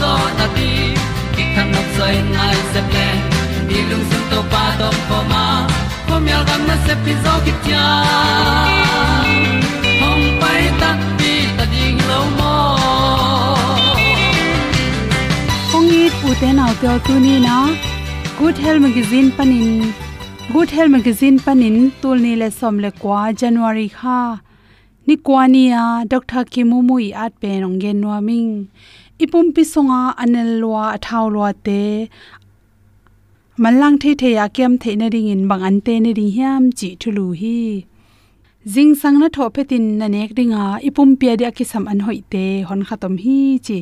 zo na ti ki kan nok sai nai se ple ni lung sun to pa to pa ma. Ko myal gam na se pi zo ki tia hom pai ta ti ta ding lo mo ong i pu te nau te tu ni na good health magazine panin good health magazine panin tul ni le som le kwa january kha ni kwani a dr kimu at pe nong gen no ipumpi songa anel lwa athaw lwa te malang the the ya kem the na ring in bang an te ni ring hiam chi thulu hi jing sang na tho petin na nek ringa ipum pia dia ki sam an hoi te hon khatom hi chi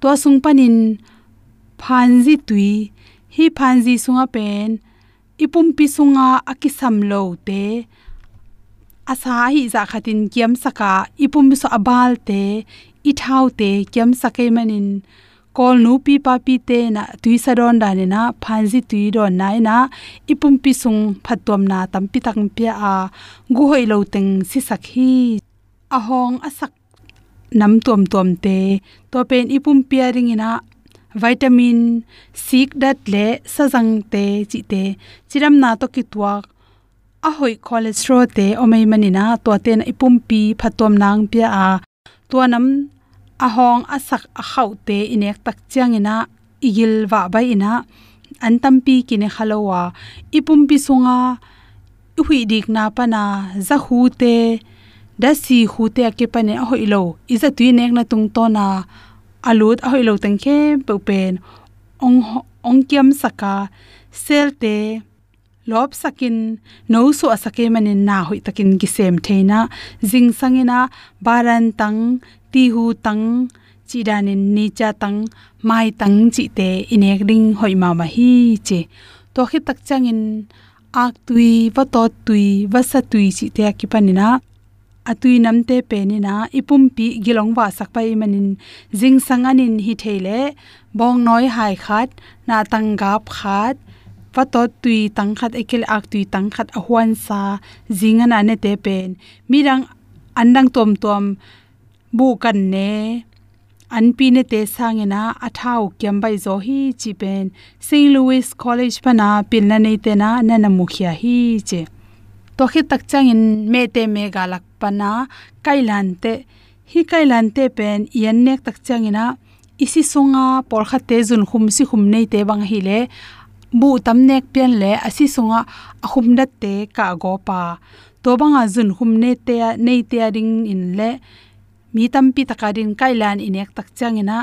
to sung panin phanji tui hi phanji sunga pen ipum pi sunga akisam lo te asa hi za khatin kiam saka ipum so abal te i thau te kyam sakai manin kol nu pi pa pi te na tui sa don da ne na phanji tui don nai na, ipum pi sung phatom na tam pi tak pia a, gu hoi lo teng si sakhi a hong asak nam tom tom te, to pen ipum pia ring ina, vitamin sik dat le sajang te chi te chiram na to ki tuak a hoi cholesterol te omei manina to ten ipum pi phatom nang pia a tuanam ahong asak akhaute inek tak chiangina igil wa bai ina. Antampi kine khalowa. Ipumpi sunga hui dik na pana, za hu te, da si hu te ke pane a hoilo iza tui nek na tung to na, alut a hoilo tang khe pen. Ong ong kiam saka, sel te, lop sakin, no su asake manin na hoi takin gi sem theina jing sangina baran tang ti hu tang chi dan in ni cha tang mai tang chi te inek ding hoi ma ma hi che. To khi tak chang in ak tui va to tui va sa tui chi te ki panina atui namte penina, ipum pi gilong wa sakpai manin, jing sanganin hi theile, bong noi hai khat, na tangap khat pa tui tang khat ekel ak tui tang khat a sa zinga ne te pen mirang andang tom tom bu kan ne. An pi ne te sangena athau kyam bai zo hi chi pen st louis college pana pil na nei te na na na mukhia hi che. To khi tak chang in me te me ga lak pana kailan te. Hi kailan te pen yan nek tak chang ina isi sunga por kha te jun khum si khum nei te bang hi le. Bu tam nek pian le asi sunga khum dat te ka go pa. To banga jun khum ne te nei te ding in le mi tam pi takadin kailan inek tak changena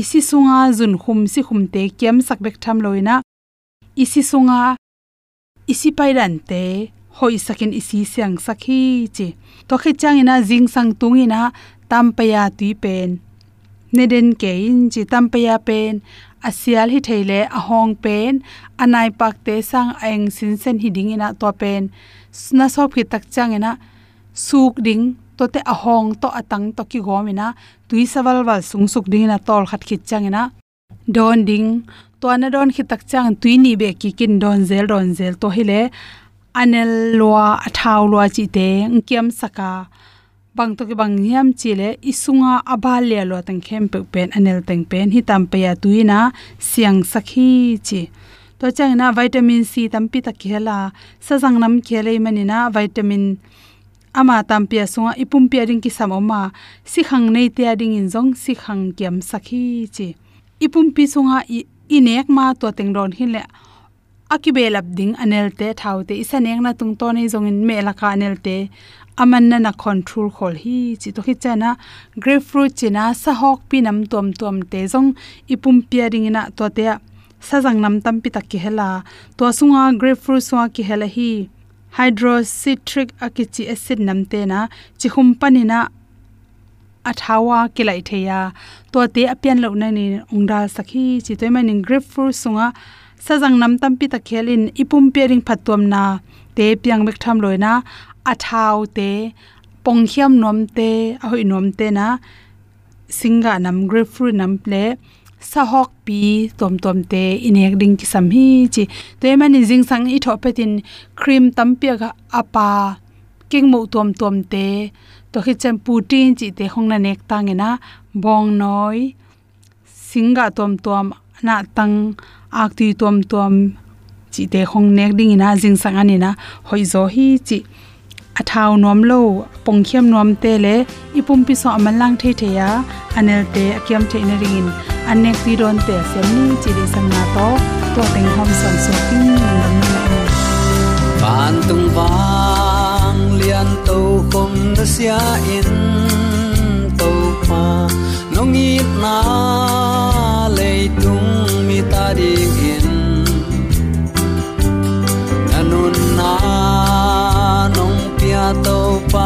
isi sunga zun khum si khum te kem sak bek tham loina, isi sunga, isi pairan te hoi sakin isi siang sakhi chi. To khe changena jing sang tungina tampaya tui pen. Neden ke in chi tampaya pen, asial hi theile ahong pen, anai pak te sang aeng sin sen hi dingina to pen. Na sop phi tak changena suk ding to te ahong to atang to ki gomina tui sawal wal sung suk ding na tol khat khit changina. Don ding, to na don khit tak chang, tui ni be ki kin don zel don zel to hile. Anel lwa athaw lwa chi te, ngkiam saka. Bang to ki bang hiam chi le, isunga abal le lo tang khem pe pen, anel teng pen hi tam pe ya tuina siang sakhi chi. To chang na vitamin c tam pi ta khela, sa jang nam khele mani na vitamin ama tam pi sunga ipum pia ring ki samoma si khang nei te ding in jong si khang kiam sakhi chi. Ipum pi sunga inek ma to teng ron hin le. Akibe lap ding anel te, thau te. Isaneng na tung to nei jong in me la ka anel te. Aman na na control khol hi chi. To hi chana grapefruit china sa hok pi nam tom tom te jong ipum pia ring na to te sa jang nam tam pi tak ki hela. To sunga, grapefruit sunga ki hela hi hydrocitric akichi acid namte na chi hum panina athawa kilai theya to te apian lo na ni ongda sakhi chi toy manin grapefruit sunga sajang nam tampi ta khelin ipum pering phatom na te piang bek tham loina, athau te pongkhiam nom te, ahoi nom te na singa nam grapefruit nam ple sahok pi tom tom te inek ding ki sam hi chi. Te mani jing sang i thopetin cream tampi ga apa king mo tom tom te. To hi chem putin chi te hong na nek tangena bong noi, singa tom tom, na tang ak ti tom tom chi te hong nek ding ina jing sang ani na hoi zo hi chi athau nom lo pongkhiam nom te le ipum pi so amalang the the ya anel te akyam the na ringin anek ti ron te sem ni chi de sang na to to teng hom son so king nam na ban tung wang lian to khom na sia in to pa nong i na le tung mi ta ding pia to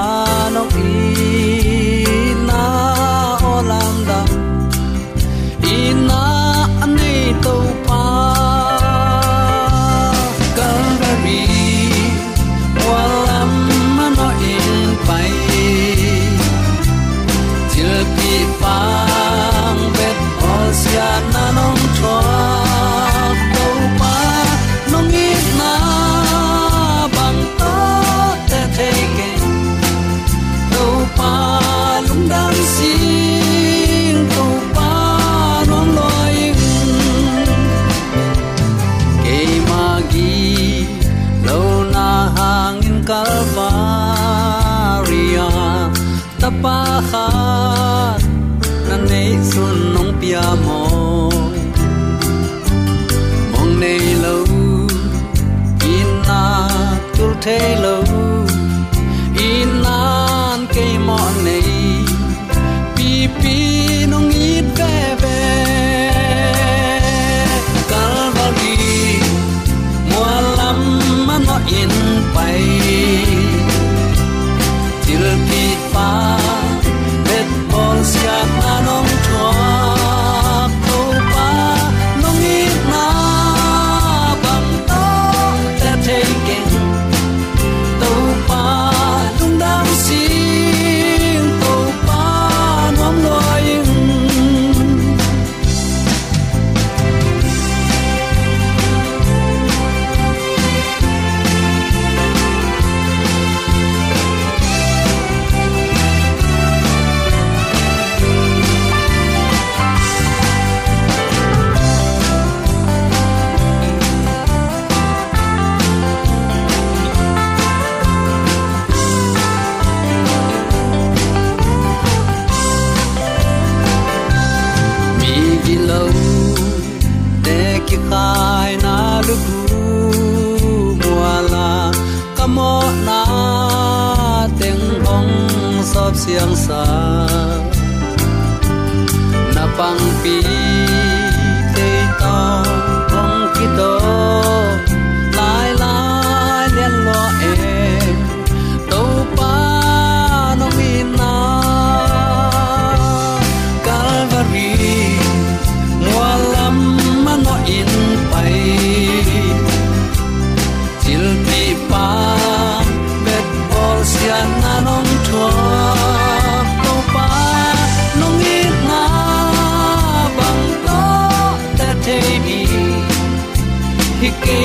hi ke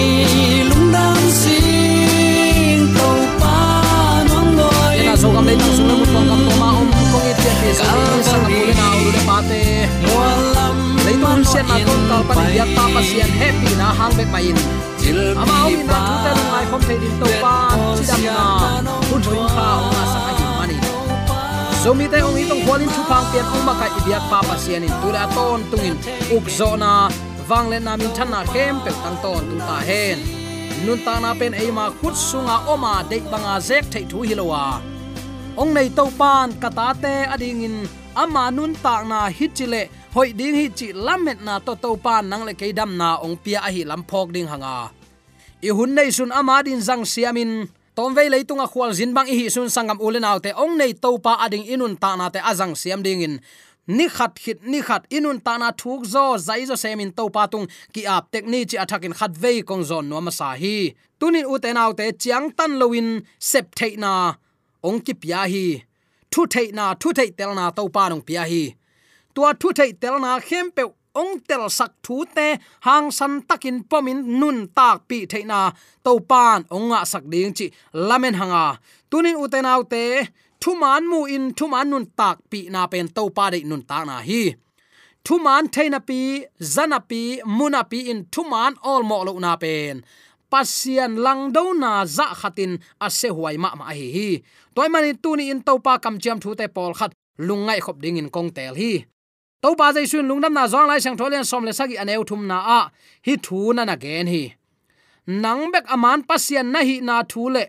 lung dam sing to pa nong loi na so kam le tang sung mu tong kam to ma om kong it te sa sa kam le na u le pa te mualam le tu sian na ton kal pa ya ta pa sian happy na hang bek mai in. Ama om na tu te lu mai khom te din to pa chi dam na u thun kha o na sa ka mani zomi te ong itong kwalin thu phang pian ong ma ka ibiak pa pa sian in tu la ton tungin uk zo na wang le namin chan na khem pe tang ton tung ta hen nun ta na pen ei ma khut sunga oma à, à de banga zek thei thu hilowa ong à. nei to pan kata te ading in ama nun ta na hichile hoi ding hi chi lamet na to to pan nang le keidam na ong pia a hi lam phok ding hanga i hun nei sun ama din jang siamin tom vei leitunga khwal zin bang i hi sun sangam ulen autte ong nei to pa ading inun ta na te azang siam ding in ni khat khit, ni khat. Inun ta na thuk zo, zai zo semin to patung ki ap tek ni chi athakin khat vei kong zon no ma sa hi. Tunin u te nau te chiang tan lowin sep thei na ong ki pya hi. Thu thei na, thu thei tel na to pa nong pya hi. Tua thu thei tel na khem pe ong tel sak thu te hang san takin pomin nun tak pi thei na to pan ong nga sak ding chi lamen hanga. Tunin u te nau te thu man mu in thu man nun tak pi na pen to pa de nun ta na hi. Thu man thaina pi zana pi muna pi in thu man all mo lo na pen. Pasian lang do na za khatin ase huai ma ma hi hi. Toy mani tu ni in to pa kam chiam thu te pol khat lungai khop ding in kong tel hi. To pa jai sun lungnam na zong lai sang tholen som le sagi aneu thum na a. Hi thu na na gen hi. Nang bek aman pasian na hi na thu le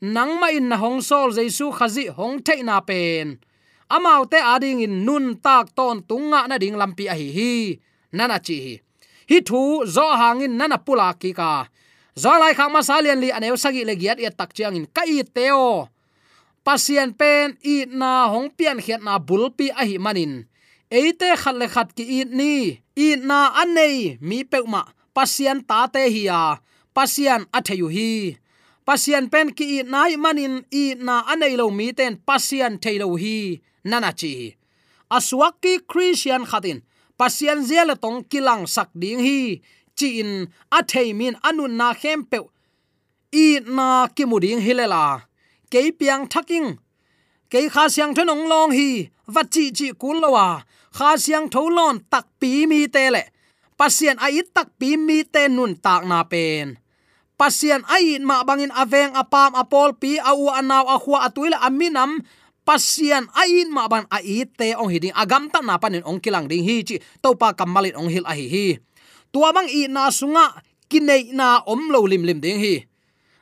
nang ma in na hong sol jaisu khazi hong the na pen. Amau te ading in nun tak ton tunga na ding lampi a hi hi. Nana chi hi. Hi thu zo hangin nana pula ki ka. Zo lai khang ma salian li aneu sagi le giat ya tak chiang in kai teo pasien pen i na hong pian khiat na bulpi a hi manin. Eite khat le khat ki i ni. I na anei mi peuma pasien ta te hi ya pasian atheyu hi pasian pen ki nai manin i na anei lo mi ten pasian thailo hi, nana chi. Aswak ki christian khatin, pasian zela tong kilang sak ding hi, chi in a thei min anun na khem pe i na ki muding hilela ke piang thaking ke kha siang thonong long hi, va chi chi kulwa kha siang tholon tak pi mi te le. Pasian ai tak pi mi te nun tak na pen pasian ai ma bangin aveng apam apol pi au anaw akhwa atuila aminam. Pasian ain ma ban ai te ong hiding agam ta na panin ong kilang ding hi chi. To pa kamalit ong hil ahi hi. Tua mang i na sunga kinai na om lo lim lim ding hi.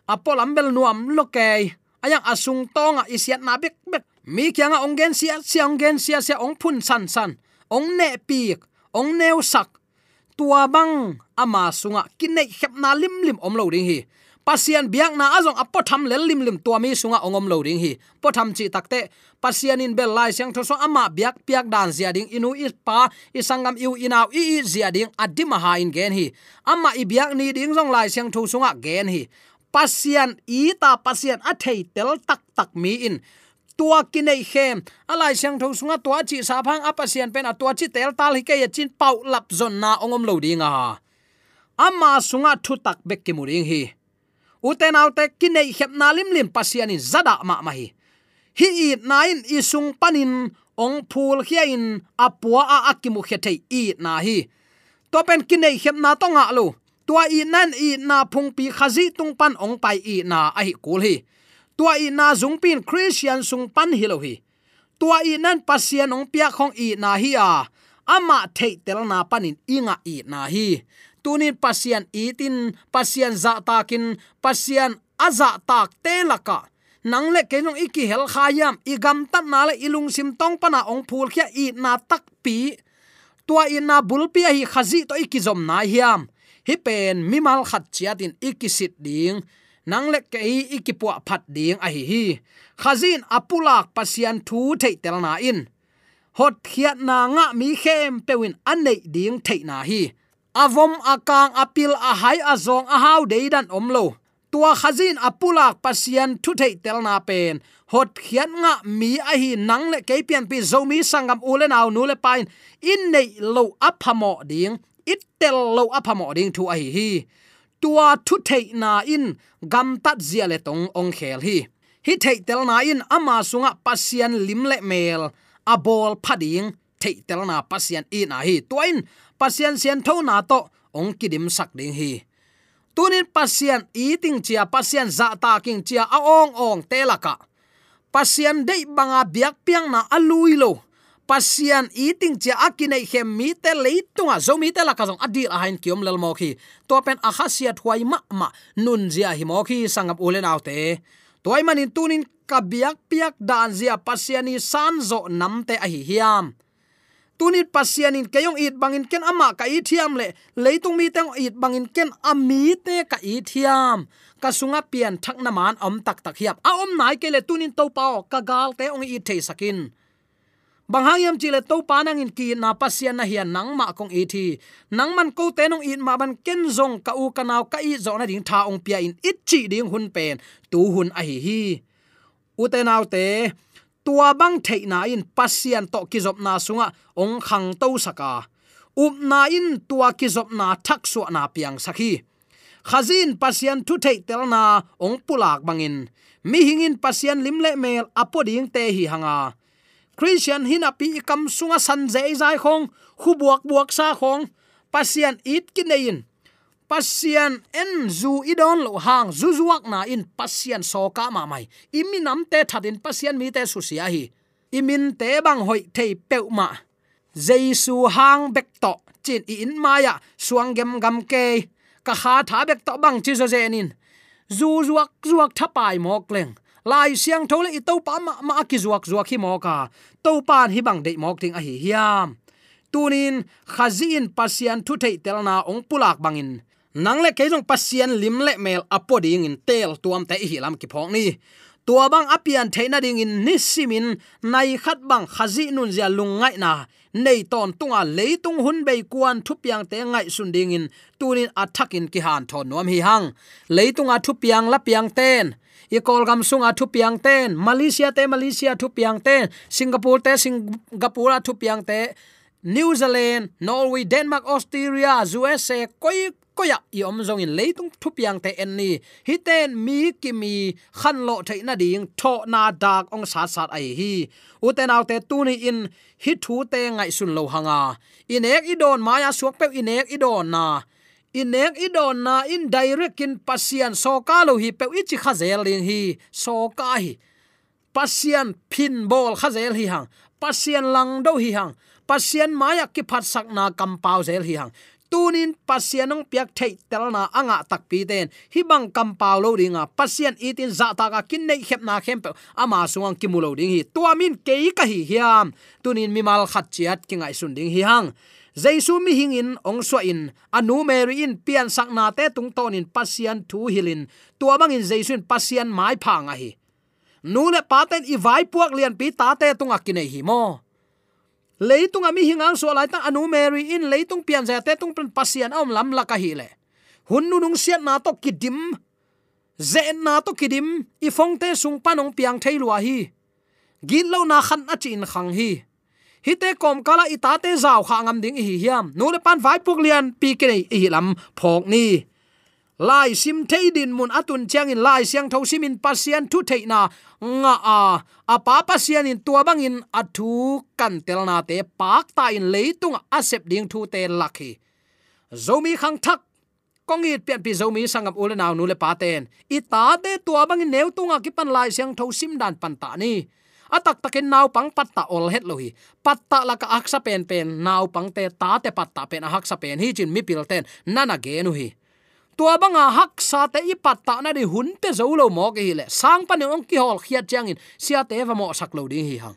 Apol ambel nuam loke ayang asung tonga isiat na bek bek. Mi kyanga ongen sia sia ongen sia sia ong phun san san. Ong ne pi, ong neu sak tua bang ama sunga kinai khepna lim lim om lo ding hi. Pasian biak na azong apo tham lel lim lim tua mi sunga ongom lo ding hi. Po tham chi takte pasian in bel lai sang thoso ama biak piak dan zia ding inu is pa, isangam iu inau i i zia ding adima ha in gen hi. Ama i biak ni ding zong lai sang thu sunga gen hi. Pasian i ta pasian a thei tel tak tak mi in tua kinai khem. À, Alai siang tho sunga tua chi sa phang apasian pen a tua chi tel tal hi ke chin pau lap zon na ongom lo dinga ama sunga thu tak bek ki muring hi uten autte kinai khep na lim lim pasian in zada ma ma hi. Hi i nain i sung panin ong phul khia in apua a akimu khethei i na hi. To pen kinai khep na tonga lo tua i nan i na phung pi khazi tung pan ong pai i na a hi kul hi tua i na zung pin christian sung pan hilohi tua i nan pasian ong pia khong i na hi a. Ama thei tel na panin inga i na hi. Tunin pasian itin pasian za takin pasian aza tak telaka nang le ke nong iki hel khayam i gam tat na le ilung sim tong pana ong phul khia i na tak pi. Tua i na bulpi hi khazi to iki zom na hiam hi pen mimal khat chiatin iki sit ding nang le ke ikipua phat ding a hi hi. Khazin apulak pasian thu thei telna in. Hot khiat na nga mi khem pewin anei ding thei na hi. Avom akang apil a hai azong a hau deidan omlo tua khazin apulak pasian thu thei telna pen. Hot khian nga mi a hi nang le ke pian pi zomi sangam ule naw nu le pain. In nei lo aphamo ding. It tel lo aphamo ding thu a hi hi tua thu thei na in, gam tat zia le tong ong khel hi. Hi thei tel na in, ama sunga pasian lim le mel abol phading, thei tel na pasian i na hi. Toin pasian sian tho na to, ong kidim sak ding hi. Tunin pasian eating chia pasian za ta king chia, a ong ong telaka pasian dei banga biak piang na alui lo pasian eating chia akinai hem mi te leitunga. Zo mi te lakazong. Adil a hain kiom lel mo khi. To pen a khasia thwai ma ma nun zia hi mo khi sangap ulen autte toy manin tunin kabiak piak dan zia pasiani sanzo namte a hi hiam. Tunit pasianin kayong it bangin ken ama ka ithiam le. Leitung mi teng it bangin ken ami te ka ithiam ka sunga pian thakna man om tak tak hiap. A om nai ke le tunin to pao ka gal te ong i the sakin banghayam chile to panang in ki na pasian na hian nang ma kong e thi. Nang man ko te nong in ma ban ken zong ka u kanaw ka i zo na ding tha ong pia in it chi ding hun pen. Tu hun a hi hi. U te naw te, tua bang thei na in pasian to ki zop na sunga ong khang to saka up na in tua ki zop na thak su na piang sakhi khazin pasian thu thei tel na ong pulak bangin mi hingin pasian limle mel apoding te hi hanga christian hin api kam sunga san zai zai khong khu buak buak sa khong pasian it kinein pasian en zu idon lo hang zu zuak na in. Pasian so ka ma mai. Imi nam te thadin pasian mi te su sia hi. Imin te bang hoi thei pe ma. Jesu hang bek to. Chin in maya suang gem gam ke. Ka kha tha bek to bang chi zo zenin zu zuak zuak thapai mok leng lai siang thole i to pa ma ma ki zuak zuak hi moka to pan hi bang de mok ting a hi hiam. Tunin khazin pasian thu thei telna ong pulak bangin nang le keijong pasien lim le mel apoding in tel tuam te hi lam ki phok ni. Tua bang apian theina ding in nisimin nai khat bang khazi nun zia lungai na nei ton tunga leitung hun bei kuan thupiang te ngai sun ding in, tunin athakin ki han thon nom hi hang. Leitunga thupiang la piang ten. I kol gam sunga thu piang ten. Malaysia te malaysia thupiang ten. Singapore te singapore thu piang te. New zealand, norway, denmark, australia usa koi koya, i om zong in leitung thupiang te en ni. Hiten mi, ki mi, khan lo theina ding, tho na dak ong sat sat ai hi. U uten te tu ni in, hi thu te ngai sun lo hanga. Inek idon maya suak pe inek idon na. Inek idon na, in direct in pasian so ka lo hi pe ichi khazel ling hi, so ka hi. Pasian pin ball khazel hi hang. Pasian lang do hi hang. Pasian maya ki phat sak na kam pau zel hi hang tunin pasianong piak thei telna anga tak pi ten. Hi bang kam pau lo dinga pasian itin za ta ka kin nei khep na khem pe, ama suang ki mulo ding hi. Tuamin ke ka hi hiam. Tunin mimal khat chiat ki ngai sun ding hi hang. Jaisu mi hingin ong so in. Anu meri in pian sak na te tung ton in pasian thu hilin. Tua bangin jaisu in pasian mai phanga hi. Nu le paten i vai puak lian pi ta te tung nei hi mo leitung ami hingang so lai ta anu mary in leitung pian za te tung pen pasian om lam la ka hi le. Hun nu nung siat na to kidim ze na to kidim i phong te sung panong piang thei lua hi. Gin lo na khan a chin khang hi. Hi te kom kala i ta te zaw kha ngam ding hi hiam. Nu le pan vai puk lian pi ke nei hi lam. Phok ni lai sim thei din mun atun chiang in lai siang tho simin pasian thu thei na. Nga, a a pa pasian in tua bang in athu kan tel na te pak ta in leitung asep ding thu te lakhi zomi khang thak. Kong it pian pi zomi sangam ul naw nu le paten i ta te tua bang in neu tunga ki pan lai siang tho sim dan pan ta ni. Atak takin naw pang patta ol het lohi patta laka aksa pen pen, naw pang te ta te patta pen a pen. Hi chin mi pil ten. Nana ge nu hi tua banga hak sa te i patta na di hun te zo lo mo ke le. Sang pa ne ong ki hol khia chang in. Sia te va mo sak lo ding hi hang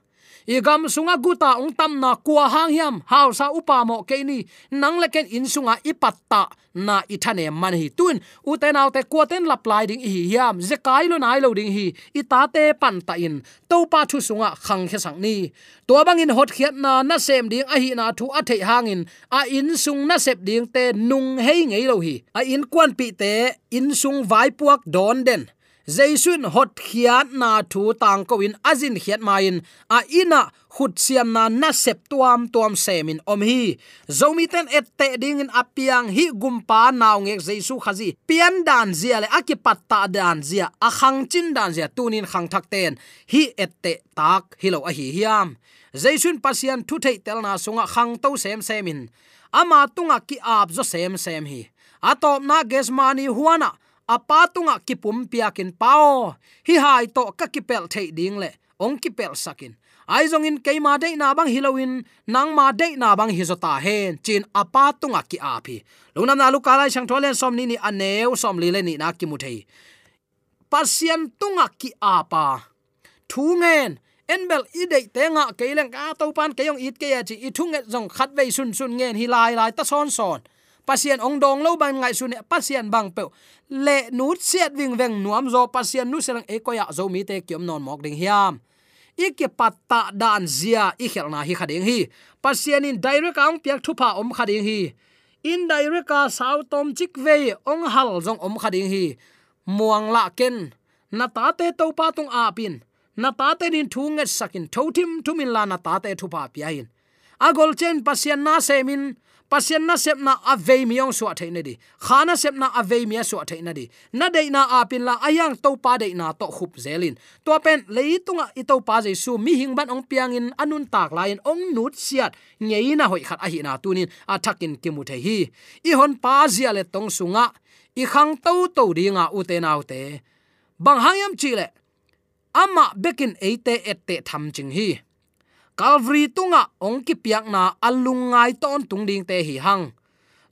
igam sunga guta ung tam na kwa hang hiam, hau sa upa mo ke ni nang leken in sunga ipatta na ithane man hi. Tun u te te kwa ten lap lai ding hi hiam ze kai lo nai lo ding hi i ta te pan ta in. To pa thu sunga khang khe sang ni. To bang in hot khiat na na sem ding a hi na thu a thei hangin a in sung na sep ding te nung hei ngei lo hi. A in kwan pi te, in sung vai puak don den jaisun hot khiat na thu tang ko in azin khiat main, a ina khut siam na na sep tuam tuam semin om hi. Zomi ten ette ding in apiang hi gumpa naw ngek jaisu khazi. Pian dan zia le akipatta dan zia, a khang chin dan zia tunin khang thak ten. Hi ette tak hilo a hi hiam. Jaisun pasian thu thei tel na sunga khang to sem semin. Ama tunga ki ap zo sem sem hi. Atop na gesmani huana apa tunga kipum piakin pao. Hi hai to ka kipel thei ding le. Ong kipel sakin. Ai zong in keima dei na bang hilowin nang ma dei na bang hi zota hen. Chin apa tunga ki api lunam na lu kalai sang tholen som ni ni aneu som li le ni na ki mu thei. Pasian tunga ki apa thu ngen. Enbel idei tenga keileng ka to pan keyong it ke ya chi. I thung zong khat vei sun sun ngen. Hi lai lai ta son son pasien ong dong lo ban ngai sune pasien bang pe le nu siat wing veng nuam zo, pasien nu serang e ko ya zo mi te kyom non mok ding hiam. Ikke patta dan zia, i khel na hi khading hi. Pasien in direct ang piak thupa om khading hi. In direct ka sau tom chik ve, ong hal jong om khading hi. Muang la ken, na ta te to pa tung a pin. Na ta te nin thu nge sakin thothim thumin la na ta te thupa piain agol chen pasien na semin pasien na sep na avei miong ong suwa na di khana sep na ave mi suwa na di na dei na apin la ayang to pa dei na to khup zelin. To pen leitunga i to pa je su mi hing ban ong piang in anun tak lain ong nut siat. Ngei na hoi khat a hi na tunin. Athakin kimu the hi i hon pa zia le tong sunga. I khang to to dinga u te nau te bang hayam chile. Ama bekin eite ette tham ching hi calvary tunga ong ki piak na alungai ton tung ding te hi hang.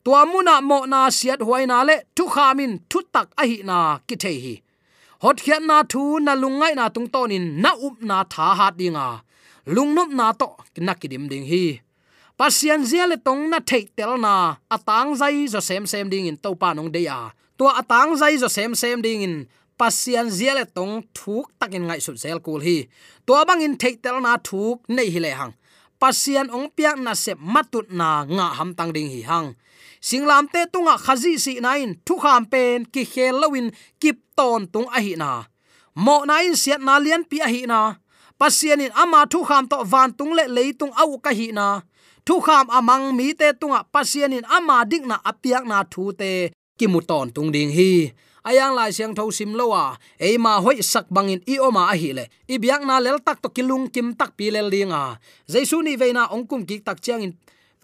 Tua muna mo na siat huai na le thu khamin thu tak a hi na ki the hi. Hot khian na thu na lungai na tung tonin na up na tha hat dinga. Lungnop na to na ki dim ding hi. Pasian zia le tong na thei tel na atang zai zo sem sem ding in to pa nong de ya. Tua atang zai zo sem sem ding in pasian ziale tong thuk takin ngai su zel kul hi. To bang in theitel na thuk nei hi le hang. Pasian ong piak na se matut na nga ham tang ding hi hang. Singlam te tunga khazi si nain thu kham pen ki khel lawin kip ton tung a hi na. Mo nain siat na lian pi a hi na. Pasian in ama thu kham to van tung le leitung au ka hi na. Thu kham amang mi te tunga pasian in ama dik na apiak na thu te ki mu ton tung ding hi ayang lai siang tho sim lowa e ma hoi sak bangin i oma a hi le. I biak na lel tak to kilung kim tak pi lel linga jaisu ni veina ongkum ki tak chiang in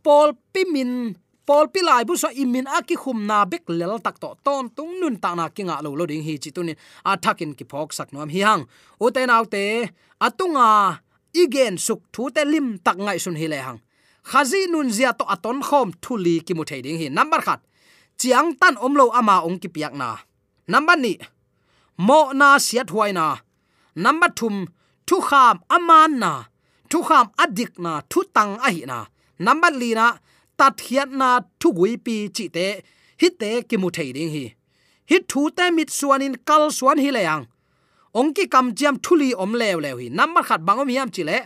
pol pimin pol pilai bu so imin aki khum na bek lel tak to. Ton tung nun ta na kinga lo lo ding hi chi tunin. A thakin ki phok sak nom hi hang. U te nau te atunga igen suk thu te lim tak ngai sun hi le hang. Khazi nun zia to aton khom thuli ki mu thei ding hi. Number khat. Chiang tan omlo ama ong ki piak na number ni, mo na siat huai na. Number thum, thu kham aman na. Thu kham adik na, thu tang a hi na. Number li na, tat hiat na thu gui pi chi te, hi te ki mu thei ding hi. Hi thu te mit suan in kal suan hi leyang. Ong ki kam jam thuli om lew lew hi. Number khat bangom hiam chi le,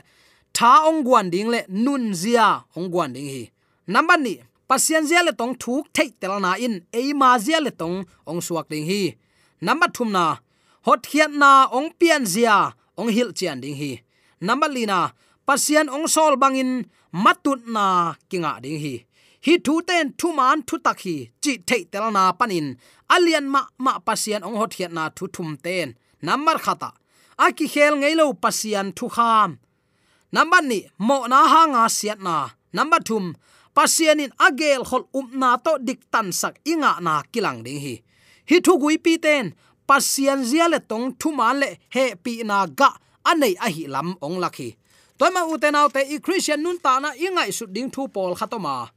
tha ong guan ding le nun zia ong guan ding hi. Number ni pasian zia le tong thuk thei tel na in, ei ma zia le tong ong suak ding hi. Number thum na, hot hiat na ong pian zia, ong hil chian ding hi. Number lina pasian ong sol bangin matut na kinga ding hi. Hi thu ten thu man thu tak hi, chi thei tel na panin alian ma ma pasian ong hot hiat na thu thum ten. Number khata, aki khel ngeilo pasian thu kham. Number ni, mo na ha nga siat na. Number thum pasian in agel khol umna to dik tan sak inga na kilang ding hi. Hi thu gui pi ten pasian zia le tong thu ma le he pi na ga anei a hi lam ong lakhi toy ma uten autte i christian nun ta na ingai su ding thu pol khatoma.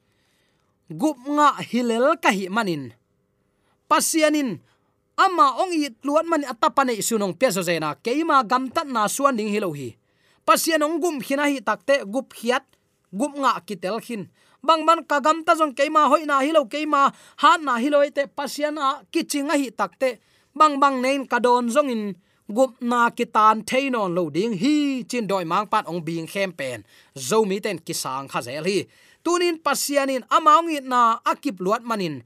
Gup nga hilel ka hi manin. Pasianin ama ong i luat man atapane sunong peso zena keima gamtat na suan ding hilohi pasian ong gum khina hi takte gup khiat, gup nga kitel khin bang ban ka gam ta jong keima hoina hilo keima, ha na hilo e te pasian a kichinga hi takte bang bang nein kadon jong in, gup na kitan theinon lo ding hi, chin doi mang pat ong bing khem pen. Zo mi ten kisang kha zel hi. Tunin pasianin amaung it na akip luat manin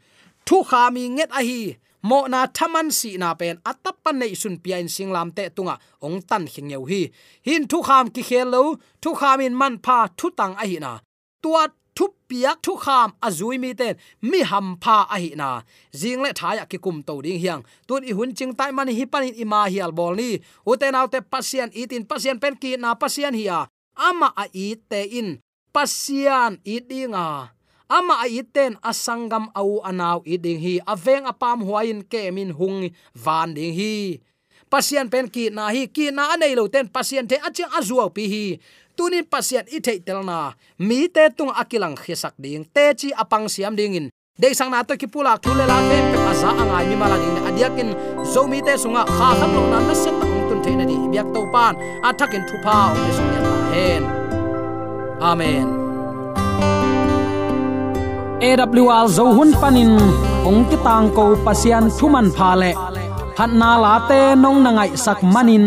thu kha mi nget a hi. Mo na thaman si na pen. Atap pan nei sun pian singlam te tunga ong tan khing yeu hi. Hin thu kham ki khel lo, thu kham in man pha thu tang a hi na. Tuat thu piak thu kham azui mi ten. Mi ham pha a hi na. Jing le thaya ki kum to ding hiang. Tun i hun ching tai man hi panin ima hial bol ni. Uten autte pasien itin pasien pen ki na pasien hiya ama a i te in. Pasian idinga ama a iten asangam au anaw iding hi. Aveng apam huain kemin hung van ding hi. Pasien pen ki na hi. Ki na anei lo ten. Pasien te aching azuaw pi hi tunin pasiat i thei telna mi te tung akilang khisak ding. Te chi apang siam ding in de sang na to ki pula thule la te pe asa angai mi mala ding. Adiakin zo mi te sunga kha khan lo na na set tang tun theina di. Biak to pan. Athakin thupa o su ya la hen. Amen. AWR zo hun panin ong ki tang ko pasian thuman pha le. Phat na la te nong na ngai sak manin